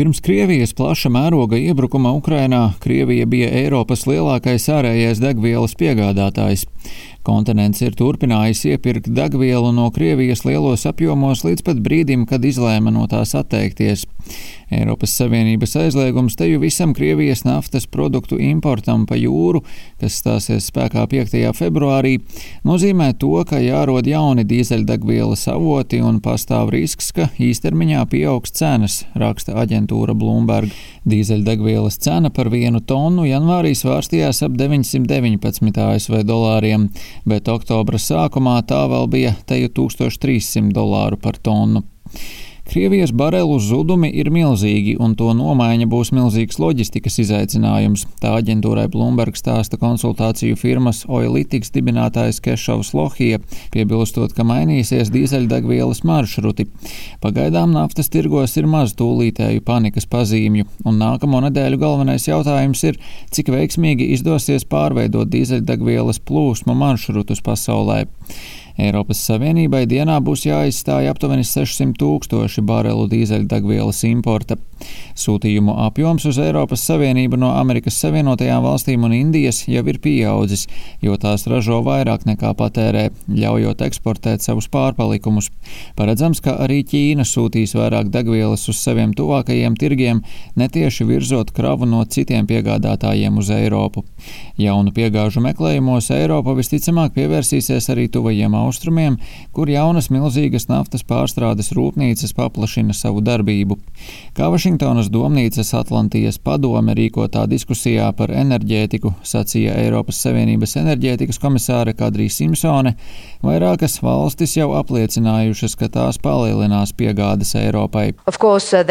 Pirms Krievijas plaša mēroga iebrukuma Ukrainā Krievija bija Eiropas lielākais ārējais degvielas piegādātājs. Kontinents ir turpinājis iepirkt degvielu no Krievijas lielos apjomos līdz pat brīdim, kad izlēma no tās atteikties. Eiropas Savienības aizliegums teju visam Krievijas naftas produktu importam pa jūru, kas stāsies spēkā 5. februārī, nozīmē to, ka jārod jauni dīzeļdegvielas avoti un pastāv risks, ka īstermiņā pieaugs cenas, raksta aģentūra Bloomberg. Dīzeļdegvielas cena par vienu tonu janvārī svārstījās ap 919 ASV dolāriem, bet oktobra sākumā tā vēl bija teju 1300 dolāru par tonu. Krievijas barelu zudumi ir milzīgi, un to nomaiņa būs milzīgs loģistikas izaicinājums. Tā aģentūrai Bloomberg stāsta konsultāciju firmas Oilitiks dibinātājs Kešovs Lohija, piebilstot, ka mainīsies dīzeļdegvielas maršruti. Pagaidām naftas tirgos ir maz tūlītēju panikas pazīmju, un nākamo nedēļu galvenais jautājums ir, cik veiksmīgi izdosies pārveidot dīzeļdegvielas plūsmu maršrutus pasaulē. Eiropas Savienībai dienā būs jāizstāj aptuveni 600 tūkstoši barelu dīzeļdegvielas importa. Sūtījumu apjoms uz Eiropas Savienību no Amerikas Savienotajām valstīm un Indijas jau ir pieaudzis, jo tās ražo vairāk nekā patērē, ļaujot eksportēt savus pārpalikumus. Paredzams, ka arī Ķīna sūtīs vairāk degvielas uz saviem tuvākajiem tirgiem, netieši virzot kravu no citiem piegādātājiem uz Eiropu. Jaunu piegāžu meklējumos Eiropa visticamāk pievērsīsies arī tuvajiem austrumiem, kur jaunas milzīgas naftas pārstrādes rūpnīcas paplašina savu darbību. Kā Vašingtonas domnīcas Atlantijas padome rīkotā diskusijā par enerģētiku, sacīja Eiropas Savienības enerģētikas komisāre Kadrija Simpsone, vairākas valstis jau apliecinājušas, ka tās palielinās piegādes Eiropai. Course, uh,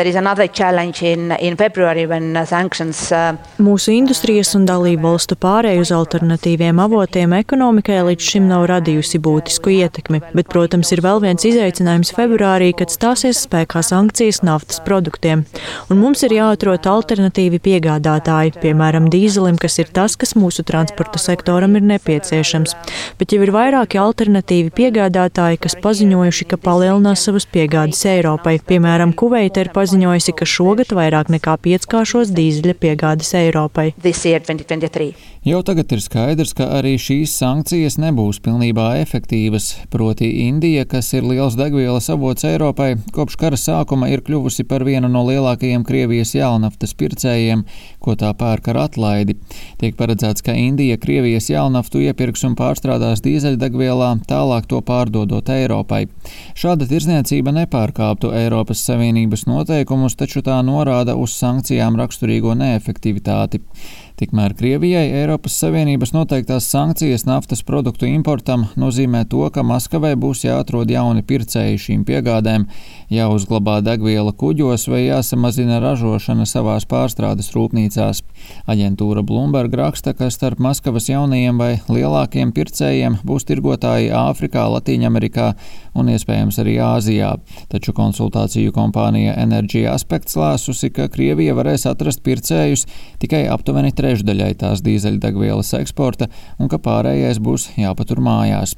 in, in February, uh, sanctions, uh... Mūsu industrijas un dalību valstu pārēju uz alternatīviem avotiem ekonomikai līdz šim nav radījusi būtisku būtisku ietekmi, bet, protams, ir vēl viens izaicinājums februārī, kad stāsies spēkā sankcijas naftas produktiem. Un mums ir jāatrod alternatīvi piegādātāji, piemēram, dīzelim, kas ir tas, kas mūsu transporta sektoram ir nepieciešams. Bet jau ir vairāki alternatīvi piegādātāji, kas paziņojuši, ka palielinās savas piegādes Eiropai. Piemēram, Kuveita ir paziņojusi, ka šogad vairāk nekā pieckāršos dīzeļa piegādes Eiropai. Jau tagad ir skaidrs, ka arī šīs sankcijas nebūs pilnībā efektīvas perspektīvas, proti Indija, kas ir liels degvielas avots Eiropai, kopš kara sākuma ir kļuvusi par vienu no lielākajiem Krievijas jēlnaftas pircējiem, ko tā pērk ar atlaidi. Tiek paredzēts, ka Indija Krievijas jēlnaftu iepirks un pārstrādās dīzeļdegvielā, tālāk to pārdodot Eiropai. Šāda tirzniecība nepārkāptu Eiropas Savienības noteikumus, taču tā norāda uz sankcijām raksturīgo neefektivitāti. Tikmēr Krievijai Eiropas Savienības noteiktās sankcijas naftas produktu importam nozīmē to, ka Maskavai būs jāatrod jauni pircēji šīm piegādēm, jāuzglabā degviela kuģos vai jāsamazina ražošana savās pārstrādes rūpnīcās. Aģentūra Bloomberg raksta, ka starp Maskavas jaunajiem vai lielākiem pircējiem būs tirgotāji Āfrikā, Latīņamerikā un iespējams arī Āzijā. Taču konsultāciju kompānija Energy Aspects lēsusi, ka Krievija varēs atrast pircējus tikai aptuveni trešdaļai tās dīzeļdegvielas eksporta un ka pārējais būs jāpatur mājās.